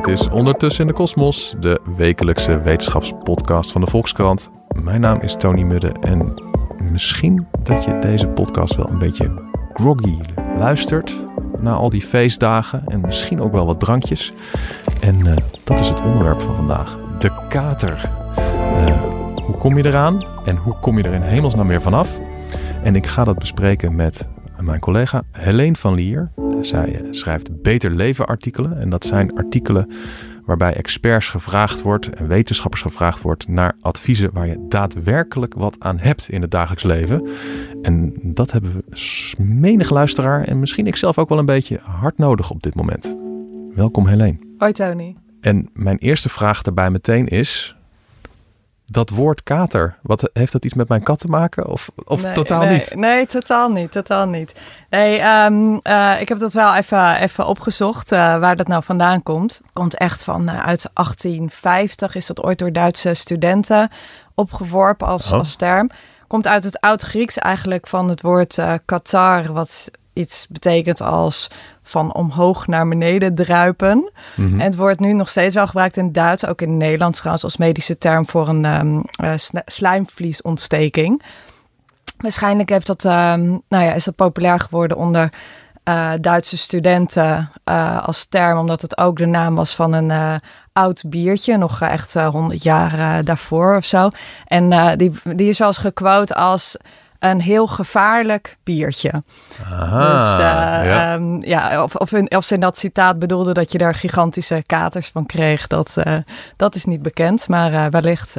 Dit is Ondertussen in de Kosmos, de wekelijkse wetenschapspodcast van de Volkskrant. Mijn naam is Tony Mudde en misschien dat je deze podcast wel een beetje groggy luistert na al die feestdagen en misschien ook wel wat drankjes. En uh, dat is het onderwerp van vandaag, de kater. Uh, hoe kom je eraan en hoe kom je er in hemelsnaam weer vanaf? En ik ga dat bespreken met mijn collega Helene van Lier. Zij schrijft Beter Leven artikelen. En dat zijn artikelen waarbij experts gevraagd wordt en wetenschappers gevraagd wordt naar adviezen waar je daadwerkelijk wat aan hebt in het dagelijks leven. En dat hebben we menig luisteraar en misschien ik zelf ook wel een beetje hard nodig op dit moment. Welkom Helene. Hoi Tony. En mijn eerste vraag daarbij meteen is: dat woord kater, wat heeft dat iets met mijn kat te maken? Of, of totaal nee, niet? Nee, totaal niet. Totaal niet. Nee, um, uh, ik heb dat wel even, even opgezocht, uh, waar dat nou vandaan komt. Komt echt van uh, uit 1850, is dat ooit door Duitse studenten opgeworpen als, oh. als term. Komt uit het Oud-Grieks eigenlijk van het woord katar, wat iets betekent als van omhoog naar beneden druipen. Mm -hmm. En het wordt nu nog steeds wel gebruikt in Duits, ook in het Nederlands trouwens als medische term voor een um, uh, slijmvliesontsteking. Waarschijnlijk heeft dat, um, nou ja, is dat populair geworden onder uh, Duitse studenten uh, als term, omdat het ook de naam was van een oud biertje, nog echt 100 jaar daarvoor of zo. En die, die is zelfs gequote als een heel gevaarlijk biertje. Aha, dus, uh, ja. Um, ja. of, of, of ze in dat citaat bedoelde dat je daar gigantische katers van kreeg, dat, uh, dat is niet bekend, maar uh, wellicht.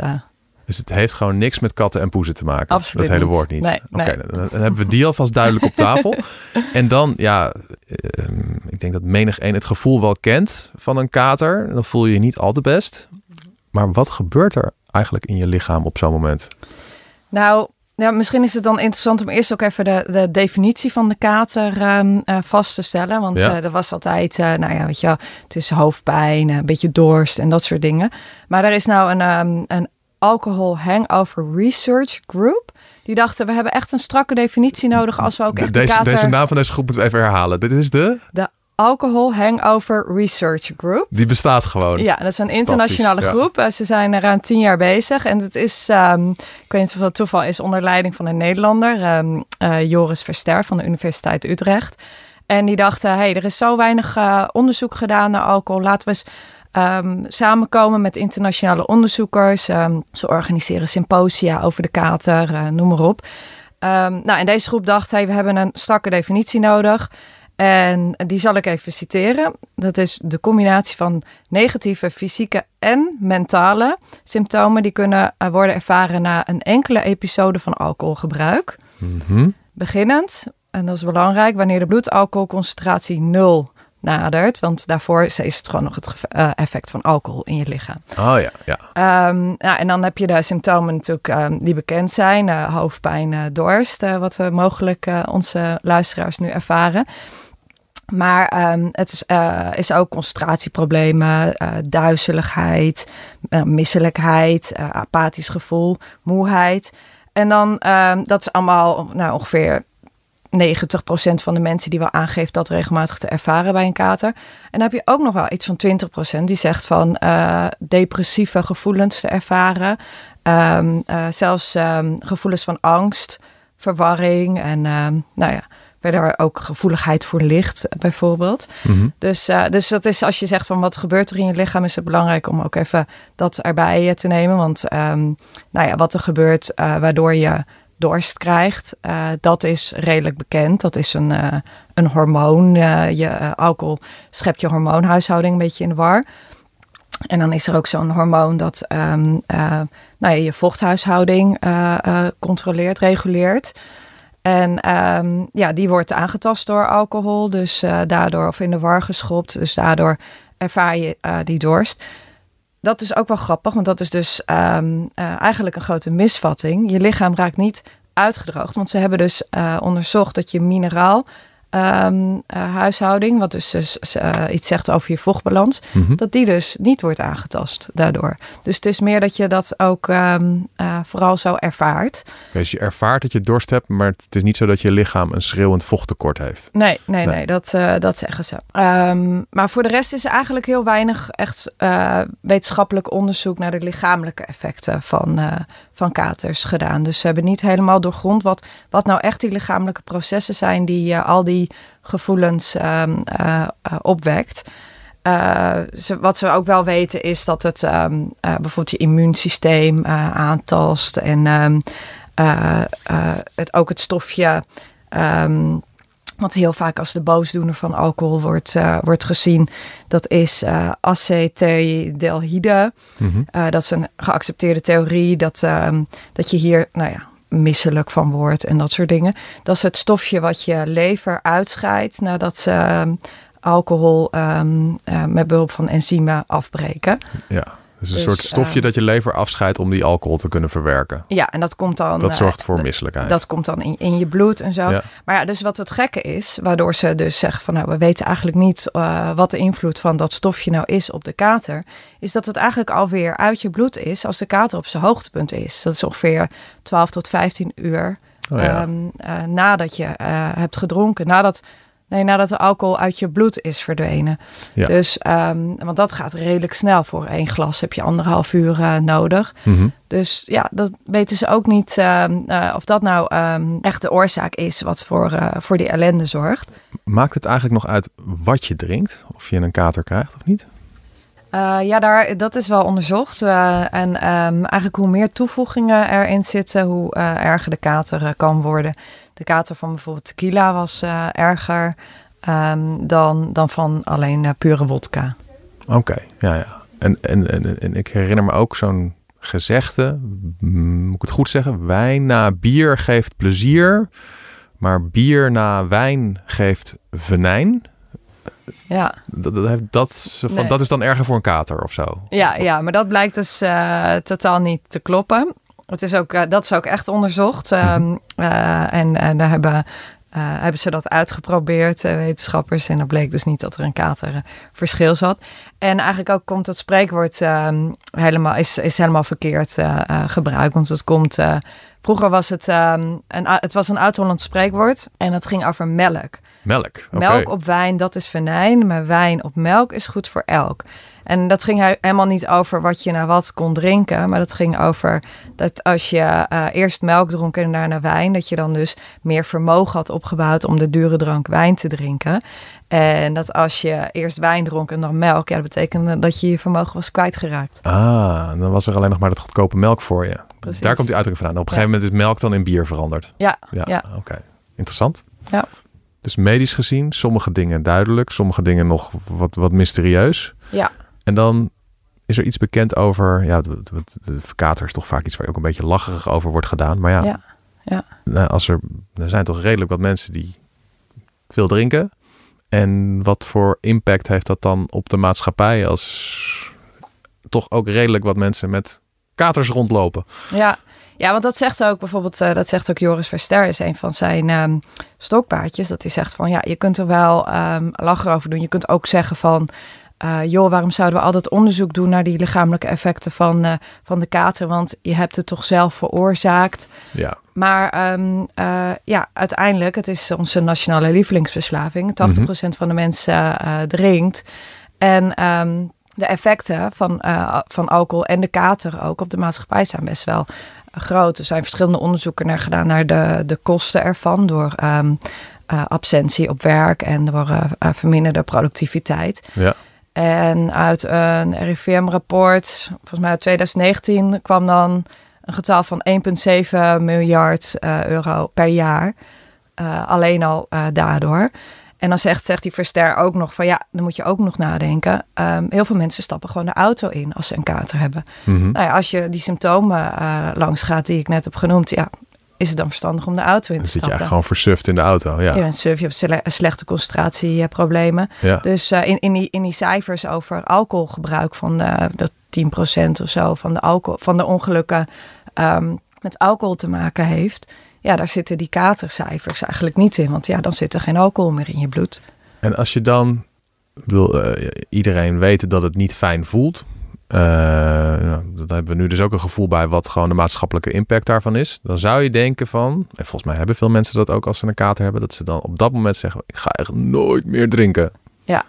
Dus het heeft gewoon niks met katten en poezen te maken. Absoluut dat hele niet. woord niet. Nee, Oké, nee. dan, dan, hebben we die alvast duidelijk op tafel. en dan, ja, um, ik denk dat menig een het gevoel wel kent van een kater. Dan voel je je niet al te best. Maar wat gebeurt er eigenlijk in je lichaam op zo'n moment? Nou, ja, misschien is het dan interessant om eerst ook even de, de definitie van de kater um, uh, vast te stellen. Want ja. uh, er was altijd, uh, nou ja, weet je het is hoofdpijn, een beetje dorst en dat soort dingen. Maar er is nou een, um, een alcohol hangover research group. Die dachten, we hebben echt een strakke definitie nodig als we ook echt de, deze, de kater... Deze naam van deze groep moeten we even herhalen. Dit is de... De Alcohol Hangover Research Group. Die bestaat gewoon. Ja, dat is een internationale groep. Ja. Ze zijn ruim tien jaar bezig. En het is, um, ik weet niet of dat toeval is, onder leiding van een Nederlander, um, uh, Joris Verster van de Universiteit Utrecht. En die dachten, hey, er is zo weinig uh, onderzoek gedaan naar alcohol. Laten we eens um, samenkomen met internationale onderzoekers. ze organiseren symposia over de kater, uh, noem maar op. nou, en deze groep dacht, hey, we hebben een strakke definitie nodig. En die zal ik even citeren. Dat is de combinatie van negatieve fysieke en mentale symptomen die kunnen worden ervaren na een enkele episode van alcoholgebruik. Mm -hmm. Beginnend, en dat is belangrijk, wanneer de bloedalcoholconcentratie nul nadert. Want daarvoor is het gewoon nog het uh, effect van alcohol in je lichaam. Oh ja, ja. Um, nou, en dan heb je de symptomen natuurlijk um, die bekend zijn. Uh, hoofdpijn, uh, dorst, wat we mogelijk onze luisteraars nu ervaren. Maar um, het is, uh, is, ook concentratieproblemen, uh, duizeligheid, uh, misselijkheid, apathisch gevoel, moeheid. En dan, um, dat is allemaal nou, ongeveer 90% van de mensen die wel aangeeft dat regelmatig te ervaren bij een kater. En dan heb je ook nog wel iets van 20% die zegt van depressieve gevoelens te ervaren. Um, zelfs gevoelens van angst, verwarring en nou ja verder ook gevoeligheid voor licht bijvoorbeeld. Mm -hmm. Dus, uh, dus dat is als je zegt van wat gebeurt er in je lichaam, is het belangrijk om ook even dat erbij te nemen. Want um, nou ja, wat er gebeurt uh, waardoor je dorst krijgt, uh, dat is redelijk bekend. Dat is een, een hormoon. je alcohol schept je hormoonhuishouding een beetje in de war. En dan is er ook zo'n hormoon dat um, nou ja, je vochthuishouding controleert, reguleert. En um, ja, die wordt aangetast door alcohol, dus uh, daardoor of in de war geschopt. Dus daardoor ervaar je uh, die dorst. Dat is ook wel grappig, want dat is dus um, uh, eigenlijk een grote misvatting. Je lichaam raakt niet uitgedroogd, want ze hebben dus onderzocht dat je mineraal ehm, eh, huishouding, wat dus, dus eh, iets zegt over je vochtbalans, Mhm. dat die dus niet wordt aangetast daardoor. Dus het is meer dat je dat ook ehm, eh, vooral zo ervaart. Dus je ervaart dat je dorst hebt, maar het is niet zo dat je lichaam een schreeuwend vochttekort heeft. Nee, nee, Nee. nee, dat, dat zeggen ze. Ehm, maar voor de rest is er eigenlijk heel weinig echt wetenschappelijk onderzoek naar de lichamelijke effecten van, van katers gedaan. Dus ze hebben niet helemaal doorgrond wat, wat nou echt die lichamelijke processen zijn die eh, al die gevoelens eh, opwekt. Ze, wat ze ook wel weten is dat het ehm, eh, bijvoorbeeld je immuunsysteem aantast en ehm, eh, eh, het, ook het stofje. Wat heel vaak als de boosdoener van alcohol wordt, eh, wordt gezien. Dat is eh acetyldehydrogenase. Mhm. Eh, dat is een geaccepteerde theorie dat, ehm, dat je hier, nou ja, misselijk van wordt en dat soort dingen. Dat is het stofje wat je lever uitscheidt nadat ze ehm, alcohol ehm, eh, met behulp van enzymen afbreken. Ja, dus een Dus, soort stofje eh, dat je lever afscheidt om die alcohol te kunnen verwerken. Ja, en dat komt dan. Dat eh, zorgt voor d- misselijkheid. Dat komt dan in, in je bloed en zo. Ja. Maar ja, dus wat het gekke is, waardoor ze dus zeggen van nou, we weten eigenlijk niet eh, wat de invloed van dat stofje nou is op de kater, is dat het eigenlijk alweer uit je bloed is als de kater op zijn hoogtepunt is. Dat is ongeveer 12 tot 15 uur Oh ja. ehm, eh, nadat je eh, hebt gedronken, nadat, nee, nadat de alcohol uit je bloed is verdwenen. Ja. Dus, ehm, want dat gaat redelijk snel. Voor één glas heb je anderhalf uur eh, nodig. Mhm. Dus ja, dat weten ze ook niet ehm, eh, of dat nou ehm, echt de oorzaak is wat voor, eh, voor die ellende zorgt. Maakt het eigenlijk nog uit wat je drinkt? Of je een kater krijgt of niet? Ja, daar, dat is wel onderzocht. En eigenlijk hoe meer toevoegingen erin zitten, hoe erger de kater kan worden. De kater van bijvoorbeeld tequila was eh, erger ehm, dan, dan van alleen eh, pure wodka. Oké, ja, ja. En, en, en, en ik herinner me ook zo'n gezegde, mm, moet ik het goed zeggen? Wijn na bier geeft plezier, maar bier na wijn geeft venijn. Ja. Dat, dat, heeft, dat, van, Nee. dat is dan erger voor een kater of zo. Ja, ja, maar dat blijkt dus eh, totaal niet te kloppen. Het is ook, eh, dat is ook echt onderzocht. Ehm, eh, en, en daar hebben, eh, hebben ze dat uitgeprobeerd, wetenschappers. En dat bleek dus niet dat er een kater eh, verschil zat. En eigenlijk ook komt het spreekwoord ehm, helemaal, is, is helemaal verkeerd gebruikt. Want het komt... vroeger was het, ehm, een, het was een oud-Hollands spreekwoord. En het ging over melk. Melk. Melk op wijn, dat is venijn. Maar wijn op melk is goed voor elk. En dat ging he- helemaal niet over wat je naar wat kon drinken. Maar dat ging over dat als je eh, eerst melk dronk en daarna wijn... dat je dan dus meer vermogen had opgebouwd om de dure drank wijn te drinken. En dat als je eerst wijn dronk en dan melk... ja, dat betekende dat je je vermogen was kwijtgeraakt. Ah, dan was er alleen nog maar dat goedkope melk voor je. Precies. Daar komt die uitdrukking vandaan. Op een Ja. gegeven moment is melk dan in bier veranderd. Ja, Ja, Ja. oké. Interessant. Ja. Dus medisch gezien, sommige dingen duidelijk, sommige dingen nog wat, wat mysterieus. ja. En dan is er iets bekend over, ja, de, de, de verkater is toch vaak iets waar je ook een beetje lacherig over wordt gedaan. Maar ja, Ja, ja. nou, als er, er zijn toch redelijk wat mensen die veel drinken. En wat voor impact heeft dat dan op de maatschappij als toch ook redelijk wat mensen met katers rondlopen? Ja. ja, want dat zegt ook bijvoorbeeld, eh, dat zegt ook Joris Verster, is een van zijn ehm, stokpaardjes. Dat hij zegt van ja, je kunt er wel ehm lachen over doen. Je kunt ook zeggen van. Eh, joh, waarom zouden we al dat onderzoek doen naar die lichamelijke effecten van, eh, van de kater? Want je hebt het toch zelf veroorzaakt. Ja, Maar ehm, eh, ja, uiteindelijk, het is onze nationale lievelingsverslaving. 80% van de mensen drinkt. En ehm, de effecten van, van alcohol en de kater ook op de maatschappij zijn best wel groot. Er zijn verschillende onderzoeken naar gedaan naar de, de kosten ervan. Door ehm, eh, absentie op werk en door verminderde productiviteit. ja. En uit een RIVM-rapport, volgens mij uit 2019, kwam dan een getal van 1,7 miljard eh, euro per jaar. Eh, alleen al eh, daardoor. En dan zegt, zegt die Verster ook nog van ja, dan moet je ook nog nadenken. Ehm, heel veel mensen stappen gewoon de auto in als ze een kater hebben. Mhm. Nou ja, als je die symptomen langs gaat die ik net heb genoemd, ja, is het dan verstandig om de auto in Dan te zit je stappen? eigenlijk gewoon versuft in de auto. Ja, Je bent suf, je hebt sle- slechte concentratieproblemen. ja. Dus eh, in, in, die, in die cijfers over alcoholgebruik van de, dat 10% of zo van de, alcohol, van de ongelukken ehm, met alcohol te maken heeft, ja, daar zitten die katercijfers eigenlijk niet in. Want ja, dan zit er geen alcohol meer in je bloed. En als je dan, ik bedoel, eh, iedereen weet dat het niet fijn voelt. Uh, nou, dan hebben we nu dus ook een gevoel bij wat gewoon de maatschappelijke impact daarvan is. Dan zou je denken van, en volgens mij hebben veel mensen dat ook als ze een kater hebben, dat ze dan op dat moment zeggen, ik ga echt nooit meer drinken. Ja.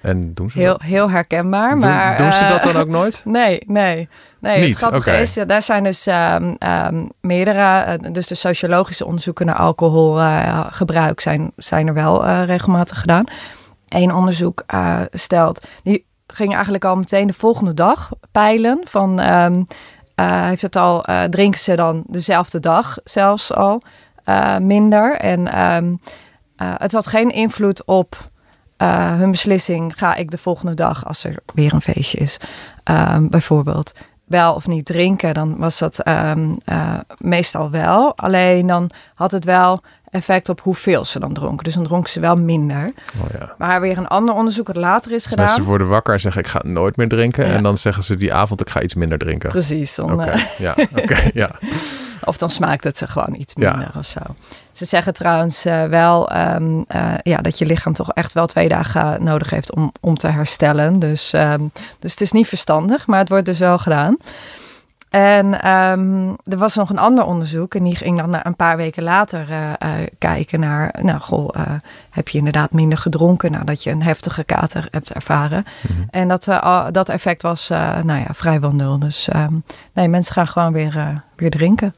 En doen ze heel, dat? heel herkenbaar. Maar, doen, doen ze eh, dat dan ook nooit? Nee, nee. Nee, Niet? het grappige Oké. is, ja, daar zijn dus ehm, ehm, meerdere, eh, dus de sociologische onderzoeken naar alcoholgebruik zijn, zijn er wel eh, regelmatig gedaan. Eén onderzoek eh, stelt, die ging eigenlijk al meteen de volgende dag peilen van, ehm, eh, heeft het al, eh, drinken ze dan dezelfde dag zelfs al eh, minder. En ehm, eh, het had geen invloed op hun beslissing, ga ik de volgende dag als er weer een feestje is, ehm, bijvoorbeeld wel of niet drinken, dan was dat meestal wel. Alleen dan had het wel effect op hoeveel ze dan dronken. Dus dan dronken ze wel minder. Oh, ja. Maar weer een ander onderzoek dat later is Dus gedaan. mensen worden wakker en zeggen ik ga nooit meer drinken. Ja. En dan zeggen ze die avond ik ga iets minder drinken. Precies. Dan, eh, ja, ja. of dan smaakt het ze gewoon iets Ja. minder of zo. Ze zeggen trouwens eh, wel ehm, eh, ja, dat je lichaam toch echt wel twee dagen nodig heeft om, om te herstellen. Dus, ehm, dus het is niet verstandig, maar het wordt dus wel gedaan. En ehm, er was nog een ander onderzoek en die ging dan een paar weken later eh, eh, kijken naar, nou goh, eh, heb je inderdaad minder gedronken nadat je een heftige kater hebt ervaren. Mhm. En dat, dat effect was, nou ja, vrijwel nul. Dus ehm, nee, mensen gaan gewoon weer, weer drinken.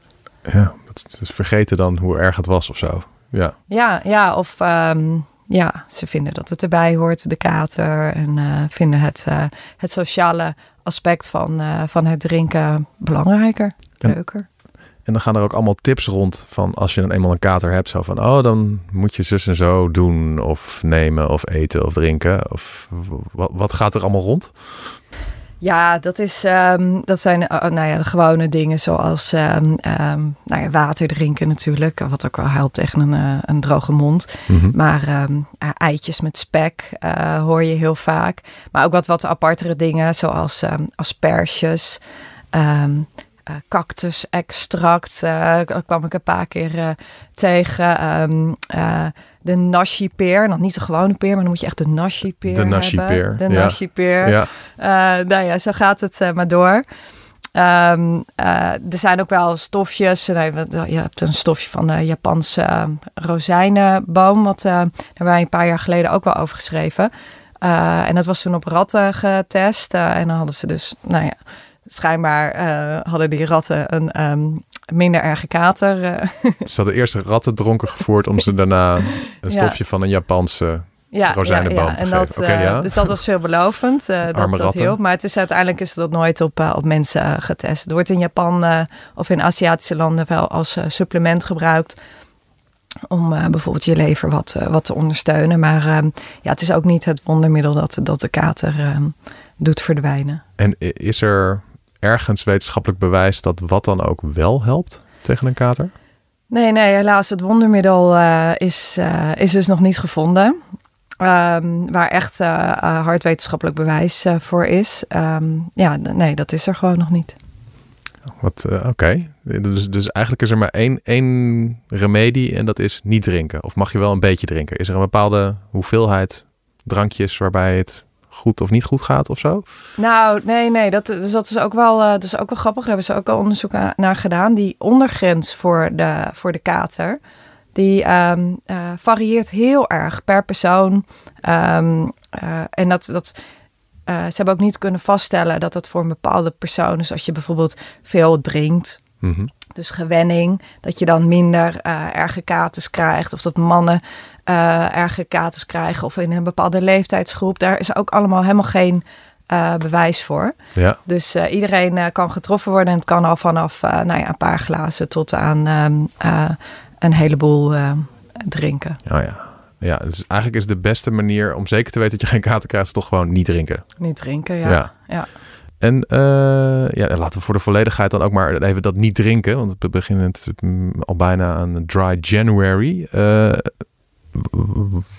ja dat is vergeten dan hoe erg het was of zo. Ja, Ja, ja of ehm, ja, ze vinden dat het erbij hoort, de kater. En eh, vinden het, eh, het sociale aspect van, eh, van het drinken belangrijker, En- leuker. en dan gaan er ook allemaal tips rond van als je dan eenmaal een kater hebt. Zo van, oh dan moet je zus en zo doen of nemen of eten of drinken. Of wat, wat gaat er allemaal rond? Ja, dat, is, ehm, dat zijn eh, nou ja, de gewone dingen zoals ehm, ehm, nou ja, water drinken natuurlijk. Wat ook wel helpt tegen een, eh, een droge mond. Mhm. Maar eh, eitjes met spek eh, hoor je heel vaak. Maar ook wat, wat apartere dingen zoals asperges, eh, cactusextract. eh, daar kwam ik een paar keer eh, tegen. De nashi-peer. Nog niet de gewone peer, maar dan moet je echt de nashi-peer De nashi-peer, hebben. De ja. nashi-peer. Ja, Eh, nou ja, zo gaat het eh, maar door. Ehm, eh, er zijn ook wel stofjes. Nee, wat- je hebt een stofje van de Japanse rozijnenboom. Wat, daar hebben wij een paar jaar geleden ook wel over geschreven. En dat was toen op ratten getest. En dan hadden ze dus, nou ja, schijnbaar hadden die ratten een ehm, minder erge kater. eh. ze hadden eerst ratten dronken gevoerd om ze daarna een Ja. stofje van een Japanse... ja, rozijnenboom te En geven. dat, eh, ja. Dus dat was veelbelovend. eh dat, Arme dat ratten. hielp. Maar het is, uiteindelijk is dat nooit op, op mensen getest. Het wordt in Japan of in Aziatische landen wel als supplement gebruikt. Om bijvoorbeeld je lever wat, wat te ondersteunen. Maar ehm, ja, het is ook niet het wondermiddel dat, dat de kater ehm, doet verdwijnen. En is er ergens wetenschappelijk bewijs dat wat dan ook wel helpt tegen een kater? Nee, nee, helaas. Het wondermiddel eh, is, eh, is dus nog niet gevonden. Ehm, waar echt eh, hard wetenschappelijk bewijs voor is. Ehm, ja, nee, dat is er gewoon nog niet. Wat, Oké, dus, dus eigenlijk is er maar één, één remedie en dat is niet drinken. Of mag je wel een beetje drinken? Is er een bepaalde hoeveelheid drankjes waarbij het goed of niet goed gaat of zo? Nou, nee, nee. Dat, dus dat is ook wel, eh, dat is ook wel grappig. Daar hebben ze ook al onderzoek naar gedaan. Die ondergrens voor de, voor de kater, die ehm, eh, varieert heel erg per persoon. Ehm, eh, en dat, dat, ze hebben ook niet kunnen vaststellen dat het voor een bepaalde persoon is. Als je bijvoorbeeld veel drinkt, Mhm. dus gewenning, dat je dan minder eh erge katers krijgt. Of dat mannen eh erge katers krijgen. Of in een bepaalde leeftijdsgroep. Daar is ook allemaal helemaal geen eh, bewijs voor. Ja, Dus iedereen kan getroffen worden. En het kan al vanaf nou ja, een paar glazen tot aan ehm, eh, een heleboel drinken. oh ja. Ja, dus eigenlijk is de beste manier om zeker te weten dat je geen kater krijgt, is toch gewoon niet drinken. Niet drinken, ja. Ja. ja. En eh, ja, en laten we voor de volledigheid dan ook maar even dat niet drinken. Want we beginnen het mm, al bijna aan dry January. Eh,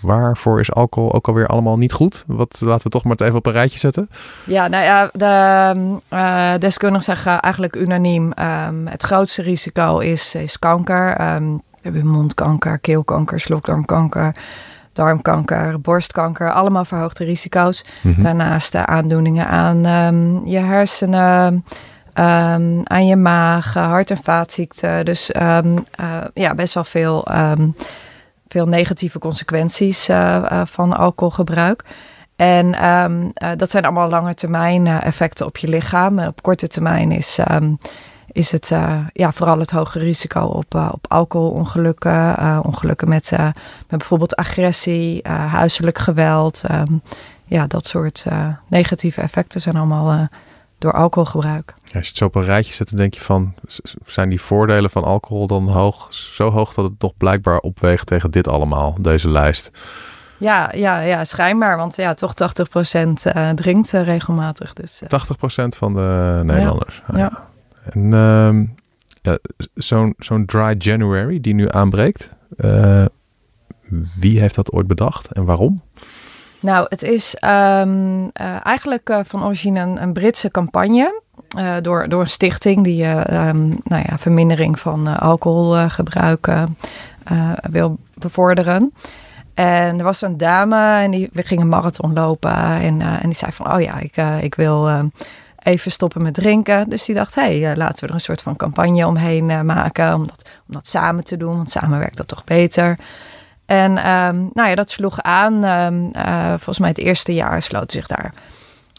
waarvoor is alcohol ook alweer allemaal niet goed? Wat laten we toch maar even op een rijtje zetten. Ja, nou ja, de uh, deskundigen zeggen eigenlijk unaniem: um, het grootste risico is, kanker. Um, we hebben mondkanker, keelkanker, slokdarmkanker darmkanker, borstkanker, allemaal verhoogde risico's. Mm Daarnaast aandoeningen aan um, je hersenen, um, aan je maag, hart- en vaatziekten. Dus um, uh, ja, best wel veel, veel negatieve consequenties uh, van alcoholgebruik. En dat zijn allemaal lange termijn effecten op je lichaam. Op korte termijn is is het uh, ja, vooral het hoge risico op, uh, op alcoholongelukken, uh, ongelukken met, met bijvoorbeeld agressie, huiselijk geweld. Um, ja, dat soort negatieve effecten zijn allemaal door alcoholgebruik. Ja, als je het zo op een rijtje zet, dan denk je van, zijn die voordelen van alcohol dan hoog, zo hoog dat het toch blijkbaar opweegt tegen dit allemaal, deze lijst? Ja, ja, ja, schijnbaar. Want ja, toch 80% uh, drinkt regelmatig. Dus, uh. 80% van de Nederlanders. Ja. ja. En ja, zo'n dry January die nu aanbreekt, uh, wie heeft dat ooit bedacht en waarom? Nou, het is um, uh, eigenlijk uh, van origine een, een Britse campagne. door, door een stichting die um, nou ja, vermindering van alcoholgebruik wil bevorderen. En er was een dame en die we gingen marathon lopen. En, en die zei van, oh ja, ik, ik wil even stoppen met drinken. Dus die dacht, hé, hey, uh, laten we er een soort van campagne omheen uh, maken. Om dat, om dat samen te doen, want samen werkt dat toch beter. En um, nou ja, dat sloeg aan. Um, uh, volgens mij het eerste jaar sloten zich daar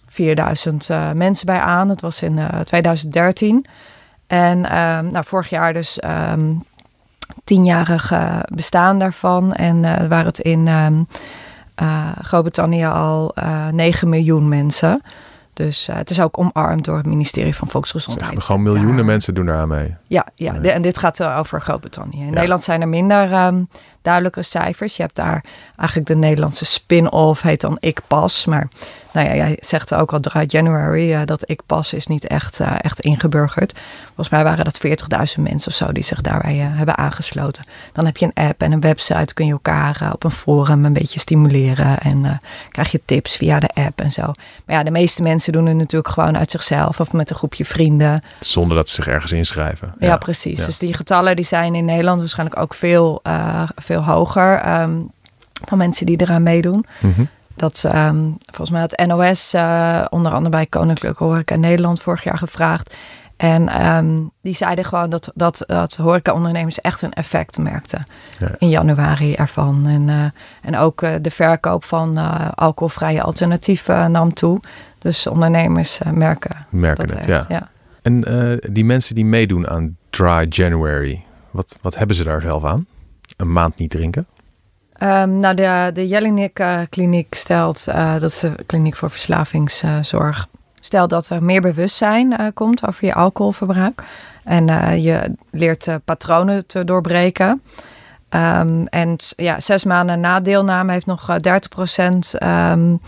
4000 mensen bij aan. Het was in 2013. En um, nou, vorig jaar dus tienjarig bestaan daarvan. En waren het in Groot-Brittannië al 9 miljoen mensen. Dus uh, het is ook omarmd door het ministerie van Volksgezondheid. Gewoon miljoenen mensen doen daar aan mee. Ja, ja en dit gaat uh, over Groot-Brittannië. In ja. Nederland zijn er minder um, duidelijke cijfers. Je hebt daar eigenlijk de Nederlandse spin-off, heet dan Ik Pas. Maar nou ja, jij zegt ook al dry January, uh, dat Ik Pas is niet echt, echt ingeburgerd. Volgens mij waren dat 40.000 mensen of zo die zich daarbij hebben aangesloten. Dan heb je een app en een website, kun je elkaar op een forum een beetje stimuleren. En krijg je tips via de app en zo. Maar ja, de meeste mensen doen het natuurlijk gewoon uit zichzelf of met een groepje vrienden. Zonder dat ze zich ergens inschrijven. Ja, precies. Ja. Dus die getallen die zijn in Nederland waarschijnlijk ook veel, uh, veel hoger um, van mensen die eraan meedoen. Mm -hmm. Dat um, volgens mij had NOS uh, onder andere bij Koninklijke Horeca Nederland vorig jaar gevraagd. En um, die zeiden gewoon dat, dat, dat horeca-ondernemers echt een effect merkten ja. in januari ervan. En, uh, en ook uh, de verkoop van uh, alcoholvrije alternatieven nam toe. Dus ondernemers merken, merken dat het. echt, ja. ja. En die mensen die meedoen aan Dry January, wat, wat hebben ze daar zelf aan? Een maand niet drinken? Um, nou, de, de Jelinek-kliniek stelt, dat is de kliniek voor verslavingszorg Stel dat er meer bewustzijn komt over je alcoholverbruik. En je leert patronen te doorbreken. Um, en ja, zes maanden na deelname heeft nog 30%, um,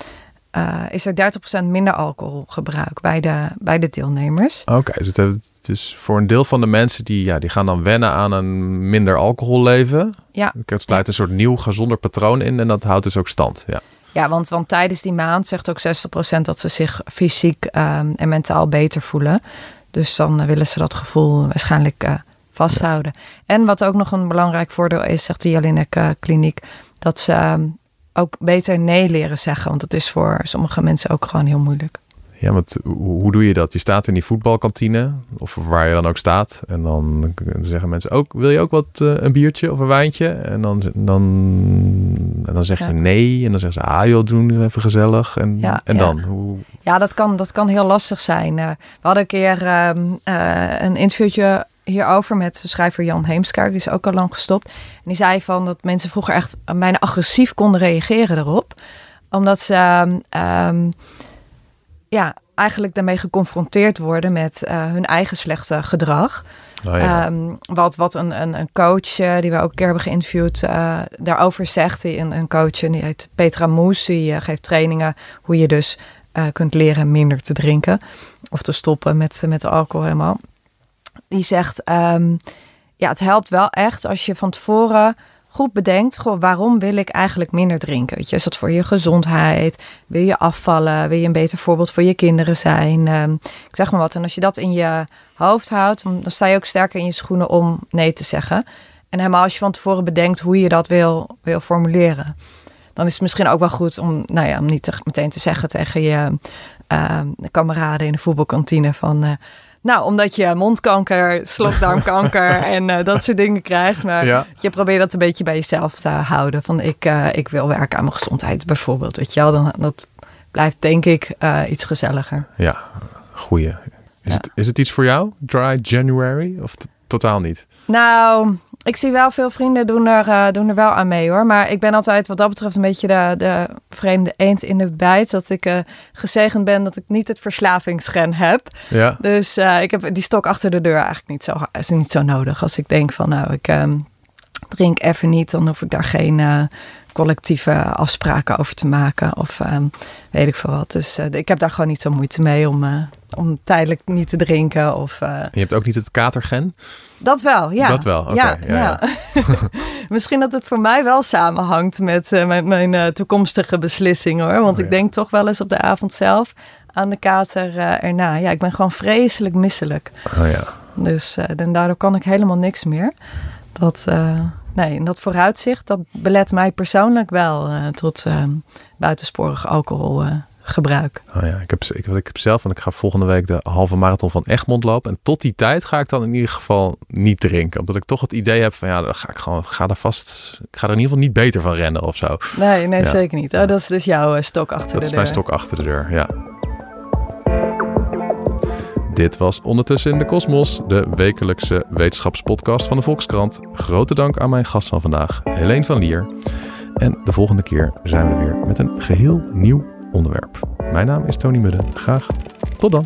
is er 30% minder alcoholgebruik bij de, bij de deelnemers. Oké, okay, dus, het, dus voor een deel van de mensen die, ja, die gaan dan wennen aan een minder alcoholleven. Ja. Het sluit een soort nieuw gezonder patroon in en dat houdt dus ook stand. Ja. Ja, want, want tijdens die maand zegt ook 60% dat ze zich fysiek um, en mentaal beter voelen. Dus dan willen ze dat gevoel waarschijnlijk uh, vasthouden. Ja. En wat ook nog een belangrijk voordeel is, zegt de Jelinek uh, Kliniek, dat ze um, ook beter nee leren zeggen. Want dat is voor sommige mensen ook gewoon heel moeilijk. Ja, want hoe doe je dat? Je staat in die voetbalkantine, of waar je dan ook staat. En dan zeggen mensen ook, wil je ook wat, uh, een biertje of een wijntje? En dan, dan, en dan zeg je ja. nee. En dan zeggen ze, ah joh, doen even gezellig. En, ja, en ja. dan? Hoe... Ja, dat kan, dat kan heel lastig zijn. Uh, we hadden een keer uh, een interviewtje hierover met schrijver Jan Heemskerk. Die is ook al lang gestopt. En die zei van dat mensen vroeger echt bijna agressief konden reageren erop. Omdat ze... Um, ja, eigenlijk daarmee geconfronteerd worden met uh, hun eigen slechte gedrag. Oh, ja. um, wat wat een, een, een coach uh, die we ook een keer hebben geïnterviewd uh, daarover zegt. Die, een, een coach die heet Petra Moes. Die geeft trainingen hoe je dus kunt leren minder te drinken. Of te stoppen met, met de alcohol helemaal. Die zegt, um, ja het helpt wel echt als je van tevoren goed bedenkt, waarom wil ik eigenlijk minder drinken? Weet je, is dat voor je gezondheid? Wil je afvallen? Wil je een beter voorbeeld voor je kinderen zijn? Ehm, ik zeg maar wat. En als je dat in je hoofd houdt, dan sta je ook sterker in je schoenen om nee te zeggen. En helemaal als je van tevoren bedenkt hoe je dat wil, wil formuleren. Dan is het misschien ook wel goed om, nou ja, om niet te, meteen te zeggen tegen je uh, kameraden in de voetbalkantine van... Uh, nou, omdat je mondkanker, slokdarmkanker en uh, dat soort dingen krijgt. Maar ja. je probeert dat een beetje bij jezelf te houden. Van ik, uh, ik wil werken aan mijn gezondheid bijvoorbeeld. Weet je wel, dan, dat blijft denk ik uh, iets gezelliger. Ja, goeie. Is, ja. het, is het iets voor jou, Dry January? Of totaal niet? Nou, ik zie wel veel vrienden doen er, uh, doen er wel aan mee hoor. Maar ik ben altijd wat dat betreft een beetje de, de vreemde eend in de bijt. Dat ik uh, gezegend ben dat ik niet het verslavingsgen heb. Ja. Dus uh, ik heb die stok achter de deur eigenlijk niet zo, is niet zo nodig. Als ik denk van nou, ik um, drink even niet, dan hoef ik daar geen collectieve afspraken over te maken. Of um, weet ik veel wat. Dus ik heb daar gewoon niet zo moeite mee om om tijdelijk niet te drinken. Of, uh... Je hebt ook niet het katergen? Dat wel, ja. Dat wel, oké. Okay. Ja, ja, ja. Misschien dat het voor mij wel samenhangt met, uh, met mijn uh, toekomstige beslissing hoor. Want oh, ik denk toch wel eens op de avond zelf aan de kater erna. Ja, ik ben gewoon vreselijk misselijk. Oh ja. Dus en daardoor kan ik helemaal niks meer. Dat, nee, en dat vooruitzicht, dat belet mij persoonlijk wel tot buitensporig alcohol gebruik. Oh ja, ik heb, ik, ik heb zelf, want ik ga volgende week de halve marathon van Egmond lopen. En tot die tijd ga ik dan in ieder geval niet drinken. Omdat ik toch het idee heb van ja, dan ga ik gewoon, ga er vast, ik ga er in ieder geval niet beter van rennen of zo. Nee, nee, zeker niet. Oh, dat is dus jouw uh, stok achter dat de deur. Dat is mijn stok achter de deur, ja. Dit was Ondertussen in de Kosmos, de wekelijkse wetenschapspodcast van de Volkskrant. Grote dank aan mijn gast van vandaag, Helene van Lier. En de volgende keer zijn we weer met een geheel nieuw onderwerp. Mijn naam is Tony Mudde. Graag tot dan.